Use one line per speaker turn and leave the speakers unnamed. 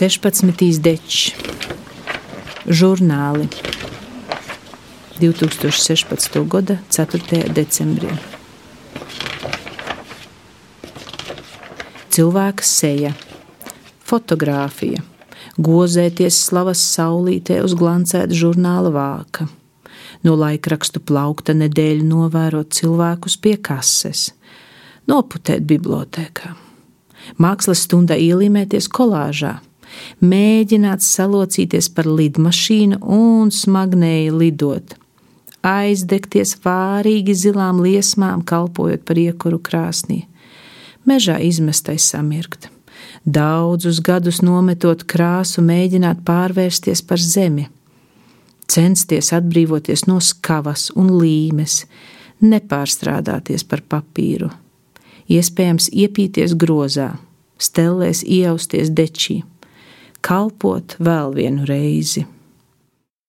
16. dečs, žurnāli 2016. gada 4. decembrī. Cilvēka seja, fotografija, gozēties slavas saulītē uz glancēta žurnāla vāka. No laikrakstu plaukta nedēļu novērot cilvēkus pie kases, noputēt bibliotēkā, mākslas stundā ielīmēties kolāžā mēģināt salocīties par lidmašīnu un smagnēji lidot, aizdegties vārīgi zilām liesmām, kalpojot par iekuru krāsnī, mežā izmestai samirkt, daudzus gadus nometot krāsu, mēģināt pārvērsties par zemi, censties atbrīvoties no skavas un līmes, nepārstrādāties par papīru, iespējams iepīties grozā, stellēs iejausties dečī kalpot vēl vienu reizi.